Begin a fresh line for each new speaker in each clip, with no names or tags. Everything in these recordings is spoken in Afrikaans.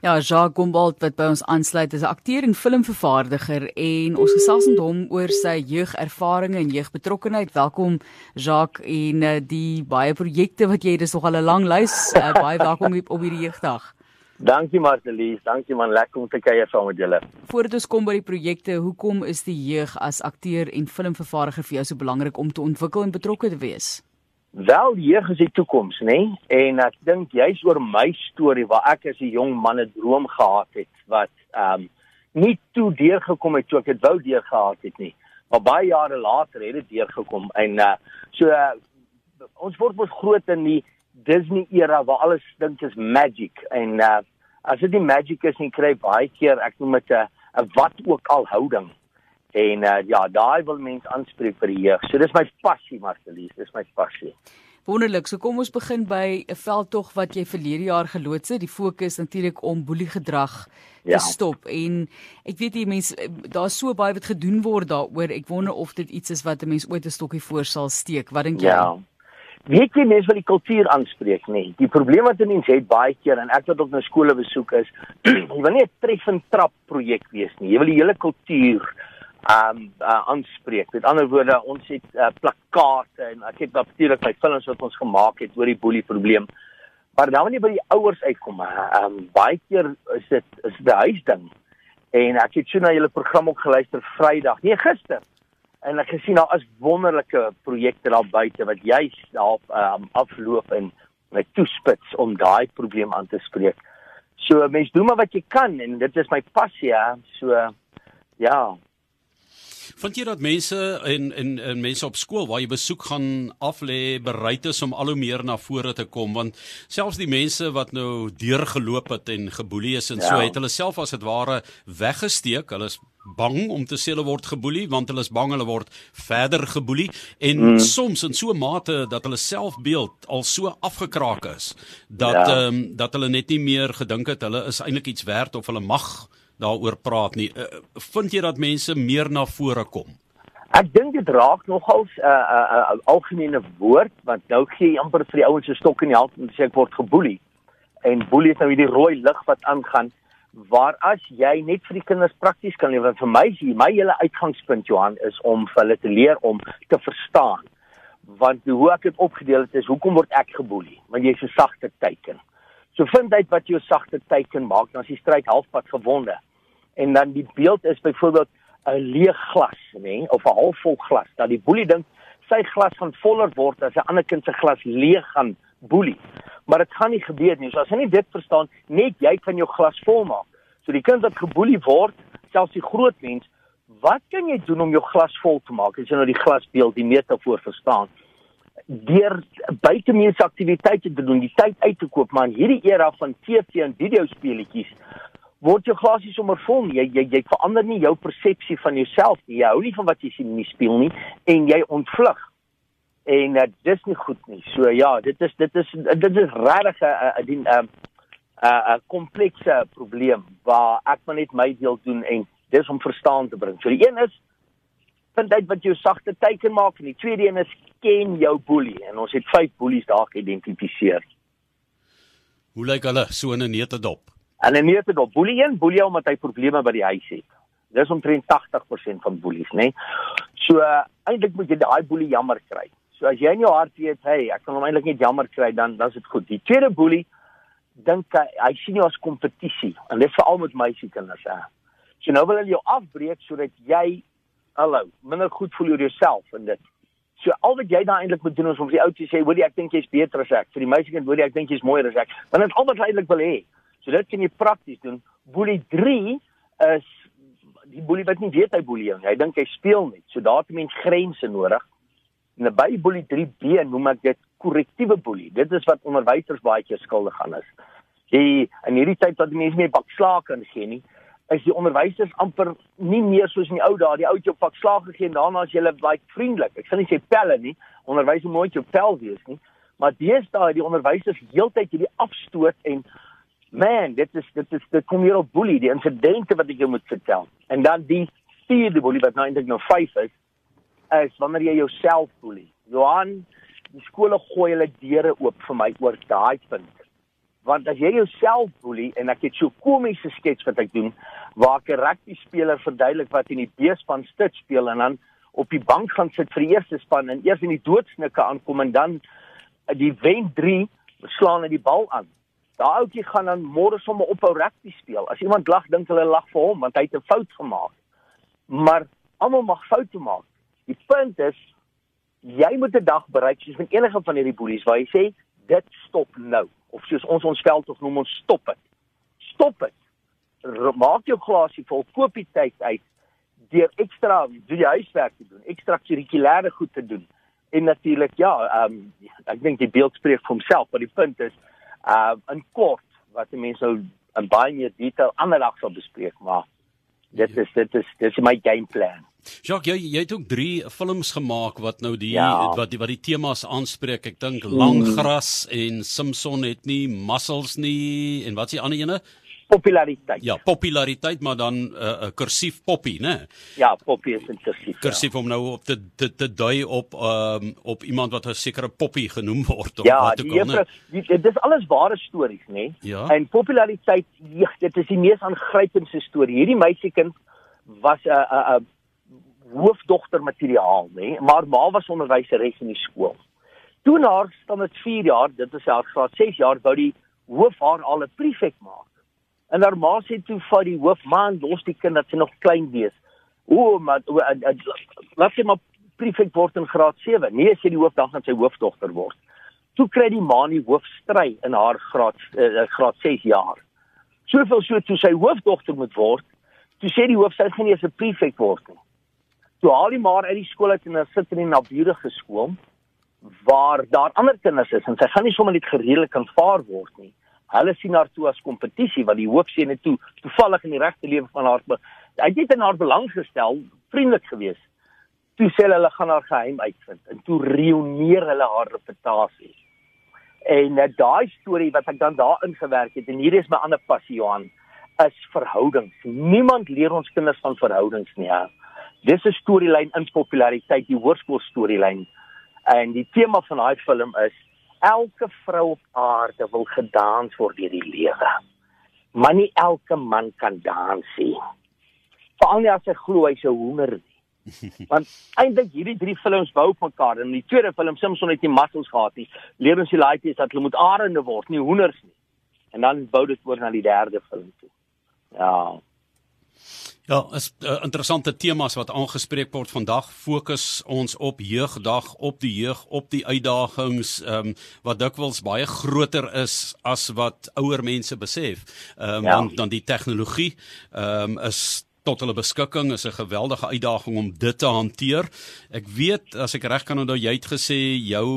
Ja, Jacques Gombold wat by ons aansluit is 'n akteur en filmvervaardiger en ons gesels met hom oor sy jeugervarings en jeugbetrokkenheid. Welkom Jacques en uh, die baie projekte wat jy dis nog al 'n lang lys. Uh, baie welkom op hierdie jeugdag.
Dankie Martelies, dankie man, lekker om te kuier saam met julle.
Voordat ons kom by die projekte, hoekom is die jeug as akteur en filmvervaardiger vir jou so belangrik om te ontwikkel en betrokke te wees?
Wel, jeug is die toekoms, nê? Nee? En ek dink jy's oor my storie waar ek as 'n jong man 'n droom gehad het wat ehm um, nie toe deurgekom het toe ek dit wou deurgehad het nie. Maar baie jare later het dit deurgekom en uh so uh, ons word mos groot in die Disney era waar alles dink is magic en uh as dit nie magic is nie kry baie keer ek noem dit 'n 'n wat ook al houding. En uh, ja, daai wil mense aanspreek vir die jeug. So dis my passie, Marcelies, dis my passie.
Wonderlik. So kom ons begin by 'n veldtog wat jy verlede jaar geloods het. Die fokus natuurlik om boeliegedrag te ja. stop. En ek weet jy mense daar's so baie wat gedoen word daaroor. Ek wonder of dit iets is wat 'n mens ooit 'n stokkie voor sal steek. Wat dink jy?
Ja. Weet jy mense wil die kultuur aanspreek nê. Die probleem wat mense het baie keer en ek wat op 'n skole besoek is, jy wil nie 'n treffend trap projek wees nie. Jy wil die hele kultuur um uh, aanspreek. Met ander woorde, ons het uh, plakkate en ek het natuurlik my films wat ons gemaak het oor die boelie probleem. Maar dan wanneer by die ouers uitkom, um baie keer is dit is die huisding. En ek het so na julle program ook geluister Vrydag, nee gister. En ek gesien daar is wonderlike projekte daar buite wat juis daar um, afloop en my toespits om daai probleem aan te spreek. So mense doen maar wat jy kan en dit is my passie, ja. So ja,
Vind jy dat mense en en en mense op skool waar jy besoek gaan af lê bereid is om al hoe meer na vore te kom want selfs die mense wat nou deurgeloop het en geboelie is en ja. so het hulle self as dit ware weggesteek. Hulle is bang om te sê hulle word geboelie want hulle is bang hulle word verder geboelie en mm. soms in so 'n mate dat hulle selfbeeld al so afgekraak is dat ehm ja. um, dat hulle net nie meer gedink het hulle is eintlik iets werd of hulle mag daaroor praat nie. Uh, vind jy dat mense meer na vore kom?
Ek dink dit raak nogals 'n uh, 'n uh, uh, algemene woord want nou gee jy amper vir die ouens se stok in die hand om te sê ek word geboelie. En boelie is nou hierdie rooi lig wat aangaan waar as jy net vir die kinders prakties kan want vir my is my hele uitgangspunt Johan is om vir hulle te leer om te verstaan. Want hoe ek dit opgedeel het is hoekom word ek geboelie? Want jy's 'n sagte teiken. So vind uit wat jou sagte teiken maak, dan is die stryd halfpad gewonde en dan die beeld is byvoorbeeld 'n leeg glas, nê, of 'n halfvol glas. Dat die boelie dink sy glas gaan voller word as 'n ander kind se glas leeg gaan boelie. Maar dit gaan nie gebeur nie. So as jy nie dit verstaan, net jy kan jou glas vol maak. So die kind wat geboelie word, selfs die groot mens, wat kan jy doen om jou glas vol te maak? As jy nou die glasbeeld, die metafoor verstaan deur buitemuurse aktiwiteite te doen, die tyd uit te koop, maar in hierdie era van TV en videospeletjies word jou glasie sommer vol nie. Jy jy jy verander nie jou persepsie van jouself nie. Jy hou nie van wat jy sien in die spieël nie en jy ontvlug. En uh, dis nie goed nie. So ja, dit is dit is dit is regtig 'n 'n 'n 'n komplekse probleem waar ek maar net my deel doen en dis om verstaan te bring. So die een is vind uit wat jou sagte teiken maak en die tweede een is ken jou boelie en ons het vyf boelies daar geïdentifiseer.
Hoe lyk hulle so in 'n neete dop?
En dit op boelie een, boelie omdat hy probleme by die huis het. Dis omtrent 80% van boelies, né? Nee? So uh, eintlik moet jy daai boelie jammer kry. So as jy in jou hart weet, hey, ek kan hom eintlik net jammer kry, dan dan is dit goed. Die tweede boelie dink hy, hy sien jou as kompetisie en dit veral met meisiekinders hè. So nou wil hy jou afbreek sodat jy hallo, minder goed voel oor jouself en dit. So al wat jy daai eintlik moet doen is om vir die ou te sê, "Hoorie, ek dink jy's beter as ek." Vir die meisiekind, "Hoorie, ek dink jy's mooier as ek." Want dit is al wat hy eintlik wil hê. So dit kan jy prakties doen. Boelie 3 is die boelie wat nie weet hy boelie nie. Hy dink hy speel net. So daar het mens grense nodig. En by boelie 3B noem ek dit korrektiewe boelie. Dit is wat onderwysers baie keer skuldig aan is. Die in hierdie tyd die mense meer bakslae kan gee nie, is die onderwysers amper nie meer soos in die ou dae, die ou jou bakslae gegee en daarna as jy baie vriendelik. Ek sê nie sê pelle nie. Onderwysers moet jou pel wees nie. Maar deesdae die onderwysers heeltyd hierdie afstoot en Man, dit is dit is dit kom hier op boelie, die insidente wat ek jou moet vertel. En dan die vierde boelie wat nou eintlik nou 5 is, is wanneer jy jouself boelie. Johan, die skole gooi hulle deure oop vir my oor daai punt. Want as jy jouself boelie en ek het so komiese skets wat ek doen waar ek 'n rugby speler verduidelik wat in die beespan stit speel en dan op die bank gaan sit vir die eerste span en eers in die doodsnikke aankom en dan die wen 3 slaan hy die bal aan. Daai ouetjie gaan dan môre sommer ophou rugby speel. As iemand lag, dink hulle lag vir hom want hy het 'n fout gemaak. Maar almal mag foute maak. Die punt is jy moet 'n dag bereik soos met enige van hierdie boelies waar jy sê dit stop nou of soos ons ons veld of noem ons stop dit. Stop dit. Maak jou glasie vol, koop die tyd uit deur ekstra doen jy huiswerk te doen, ekstra kurrikulêre goed te doen. En natuurlik ja, ehm um, ek dink die beeld spreek vir homself, maar die punt is uh in kort wat mense nou in baie meer detail ander dag sal bespreek, maar dit is dit is dit is my game plan.
Jacques, jy jy het ook 3 films gemaak wat nou die ja. wat die wat die temas aanspreek. Ek dink Langgras mm. en Simpson het nie muscles nie en wat is die ander ene?
Populariteit.
Ja, populariteit, maar dan 'n uh, uh, kursief poppie, né?
Ja, poppie is 'n kursief.
Ja. Kursief ja. om nou op te te, te dui op um, op iemand wat 'n sekere poppie genoem word
of ja, wat ook al? Ja, dit is alles ware stories, né?
Ja.
En populariteit, ja, dit is die mees aangrypende storie. Hierdie meisiekind was 'n 'n 'n hoofdogter materiaal, né? Maar ma was onderwyseres in die skool. Toe haar staan dit 4 jaar, dit is haar graad 6 jaar, wou die hoof haar al 'n prefek maak. En haar ma sê toe vir die hoofman, los die kind dat sy nog klein wees. O, maar o, a, a, laat sy maar prefek word in graad 7. Nee, sê die hoof dan gaan sy hoofdogter word. Toe kry die ma nie hoofstry in haar graad uh, graad 6 jaar. Soveel so toe sy hoofdogter moet word, toe sê die hoof sy gaan nie eens 'n prefek word nie. Toe haal die maar uit die skool uit en sy sit in 'n naburige skool waar daar ander kinders is en sy gaan nie sommer net gereedelik aanvaar word nie hulle sien haar toe as kompetisie wat die hoof sien net toe toevallig in die regte lewe van haar hy het in haar belang gestel vriendelik geweest toe sê hulle gaan haar geheim uitvind. En toe reoneer hulle haar reputasie. En net daai storie wat ek dan daar ingewerk het en hier is my ander passie Johan is verhoudings. Niemand leer ons kinders van verhoudings nie ja dis 'n storielyn in populariteit die hoërskool storielyn en die tema van daai film is elke vrou op aarde wil gedans word deur die lewe. Maar nie elke man kan dans nie. Veral nie as hy glo hy's 'n hoender nie. Want eintlik hierdie drie films bou op mekaar. In die tweede film Simpson het nie muscles gehad nie. Leer ons die laaitjies dat hulle moet arende word, nie hoenders nie. En dan bou dit oor na die derde film toe. Ja.
Ja, is uh, interessante temas wat aangespreek word vandag. Fokus ons op jeugdag, op die jeug, op die uitdagings ehm um, wat dikwels baie groter is as wat ouer mense besef. Ehm um, ja. dan dan die tegnologie ehm um, is tot hulle beskikking is 'n geweldige uitdaging om dit te hanteer. Ek weet as ek reg kan onthou jy het gesê jou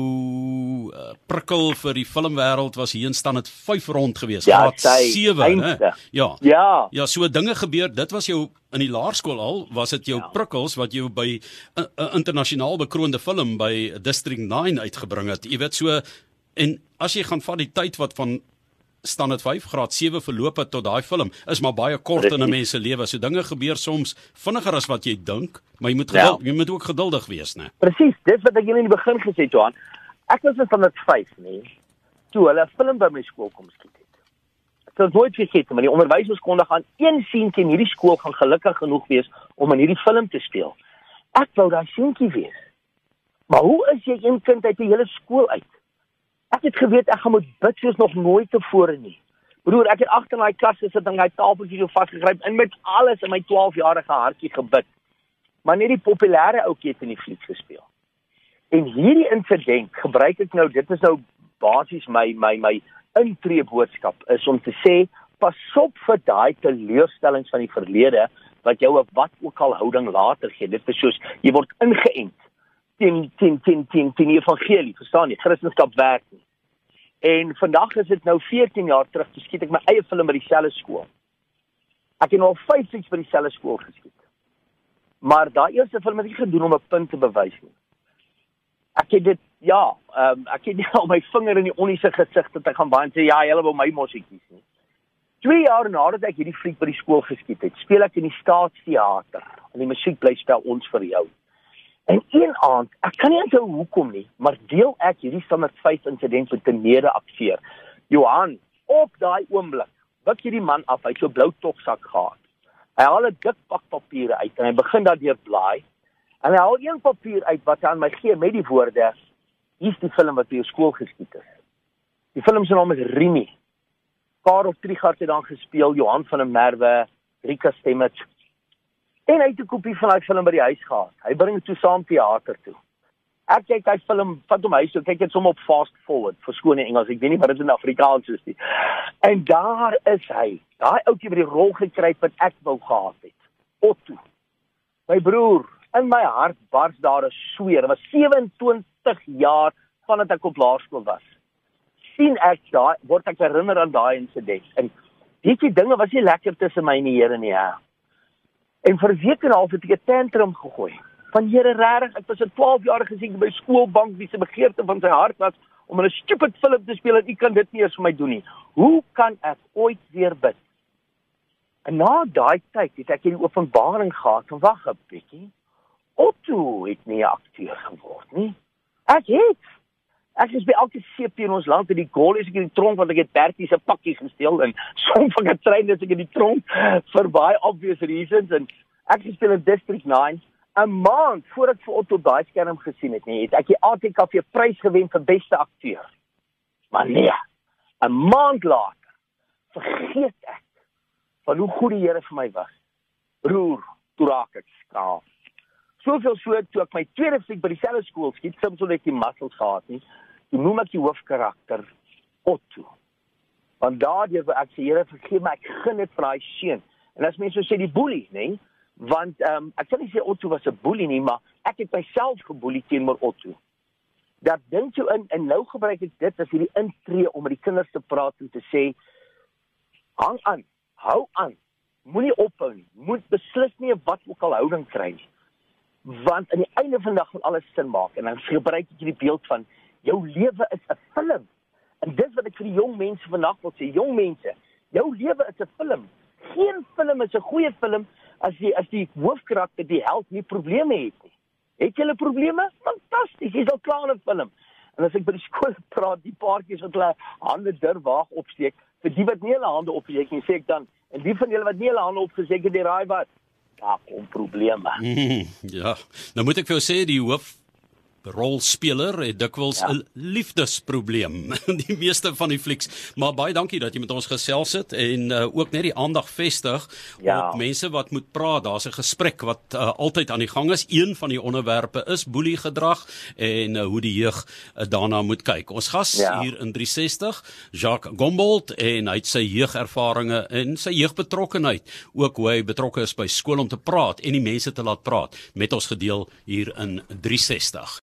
uh, prikkel vir die filmwêreld was hier in staan het 5 rond gewees.
Ja, graad 7,
né? Ja. Ja. Ja, so dinge gebeur. Dit was jou in die laerskool al, was dit jou ja. prikkels wat jou by 'n uh, uh, internasionaal bekroonde film by District 9 uitgebring het. Jy weet so en as jy gaan vat die tyd wat van dit 5 graad 7 verloop het tot daai film is maar baie kort in 'n mens se lewe. So dinge gebeur soms vinniger as wat jy dink, maar jy moet geduld, ja. jy moet ook geduldig wees, né?
Presies, dis wat ek julle in die begin gesê het, Johan. Ek was van dit 5, nê. Toe hulle film by my skool kom skiet het. Ek sou nooit vergeet, maar die onderwysers kon dan gaan een seentjie in hierdie skool gaan gelukkig genoeg wees om in hierdie film te speel. Ek wou daai seentjie wees. Maar hoe is jy een kind uit die hele skool uit? Ek het geweet ek gaan moet bid soos nog nooit tevore nie. Broer, ek het agter in daai klas gesit en daai tafeltjie so vasgegryp en met alles in my 12-jarige hartjie gebid. Maar net die populêre ouetjie het in die fliek gespeel. En hierdie insident gebruik ek nou, dit is nou basies my my my intree boodskap is om te sê pas op vir daai teleurstellings van die verlede wat jou op wat ook al houding later gee. Dit is soos jy word ingeënt teen teen teen teen teen die evangelie, verstaan jy? Christendom werk nie. En vandag is dit nou 14 jaar terug, toe skiet ek my eie film by dieselfde skool. Ek het nou al 5 seks by dieselfde skool geskiet. Maar daai eerste film het ek gedoen om 'n punt te bewys nie. Ek het dit ja, ehm um, ek het nie al my vinger in die onniese gesig dat ek gaan baie sê ja, hulle wou my mossietjies nie. 2 jaar nadat ek hierdie fliek by die skool geskiet het, speel ek in die Staatsteater. En die musiek bly spel ons vir jou. En een aand, ek kan nie onthou hoekom nie, maar deel ek hierdie standaard 5 insident met 'n mede akteur. Johan, op daai oomblik wik hierdie man af, hy het so blou toksak gehad. Hy haal 'n dik pak papiere uit en hy begin daardeur blaai. En hy haal een papier uit wat hy aan my gee met die woorde: "Hier's die film wat by jou skool geskiet is." Die film se naam is Rimi. Karel Trigard het dan gespeel, Johan van der Merwe, Rika Stemmet. En hy het 'n kopie van daai film by die huis gehad. Hy bring dit toe saam teater toe. Ek kyk hy film, vat hom huis toe, kyk dit sommer op fast forward, verskoon in Engels. Ek weet nie wat dit in Afrikaans is nie. En daar is hy. Daai ouetjie wat die rol gekry het wat ek wou gehad het. Otto. My broer, in my hart bars daar 'n sweer. Dit was 27 jaar vandat ek op laerskool was. sien ek daai word ek herinner aan daai insident. En weet jy dinge was nie lekker tussen my en die Here nie, ja. En vir 'n week en 'n half het ek 'n tantrum gegooi. Van Here regtig, ek was 'n 12 jarige seun by skoolbank wie se begeerte van sy hart was om 'n stupid film te speel en u kan dit nie eens vir my doen nie. Hoe kan ek ooit weer bid? En na daai tyd het ek hierdie openbaring gehad van wag 'n bietjie. Otto het nie akteur geword nie. Ek het. Ek is by elke CP in ons land die gol is ek in die tronk want ek het Bertie se pakkie gesteel en som van 'n trein is ek in die tronk vir baie obvious reasons en ek het speel in District 9 'n maand voordat ek vir Otto daai skerm gesien het, nee, het ek die ATKV prys gewen vir beste akteur. Maar nee, 'n maand later vergeet ek van hoe goed die Here vir my was. Broer, toe raak ek skaam. Soveel so toe ek my tweede fliek by dieselfde skool skiet, soms so net die muscles gehad nie. Toe noem ek die hoofkarakter Otto. Want daardeur wou ek sê Here vergeef my, ek gun dit vir daai seun. En as mense so sê die boelie, nê? Want ehm um, ek kan nie sê Otto was 'n boelie nie, maar ek het myself geboelie teenoor Otto. Dat dink jy in en nou gebruik ek dit as hierdie intree om met die kinders te praat en te sê hang aan, hou aan. Moenie ophou nie. Moet beslis nie wat ook al houding kry nie want aan die einde van die dag gaan alles sin maak en dan gebruik ek hierdie beeld van jou lewe is 'n film. En dis wat ek vir die jong mense vandag wil sê, jong mense, jou lewe is 'n film. Geen film is 'n goeie film as jy as die hoofkarakter die held nie probleme het nie. Het jy 'n probleme? Fantasties, jy's al klaar 'n film. En as ek by die skool praat, die paartjies wat hulle hande durf waag opsteek, vir die wat nie hulle hande opsteek nie, sê ek dan, en die van julle wat nie hulle hande opgesteek het, die raai wat? Daar kom probleme.
Mm, ja, nou moet ek vir jou sê die hoof rolspeler het dikwels 'n ja. liefdesprobleem in die meeste van die flieks. Maar baie dankie dat jy met ons gesels het en uh, ook net die aandag vestig ja. op mense wat moet praat. Daar's 'n gesprek wat uh, altyd aan die gang is. Een van die onderwerpe is boelie gedrag en uh, hoe die jeug uh, daarna moet kyk. Ons gas ja. hier in 360, Jacques Gombold en hy het sy jeugervarings en sy jeugbetrokkenheid, ook hoe hy betrokke is by skool om te praat en die mense te laat praat met ons gedeel hier in 360.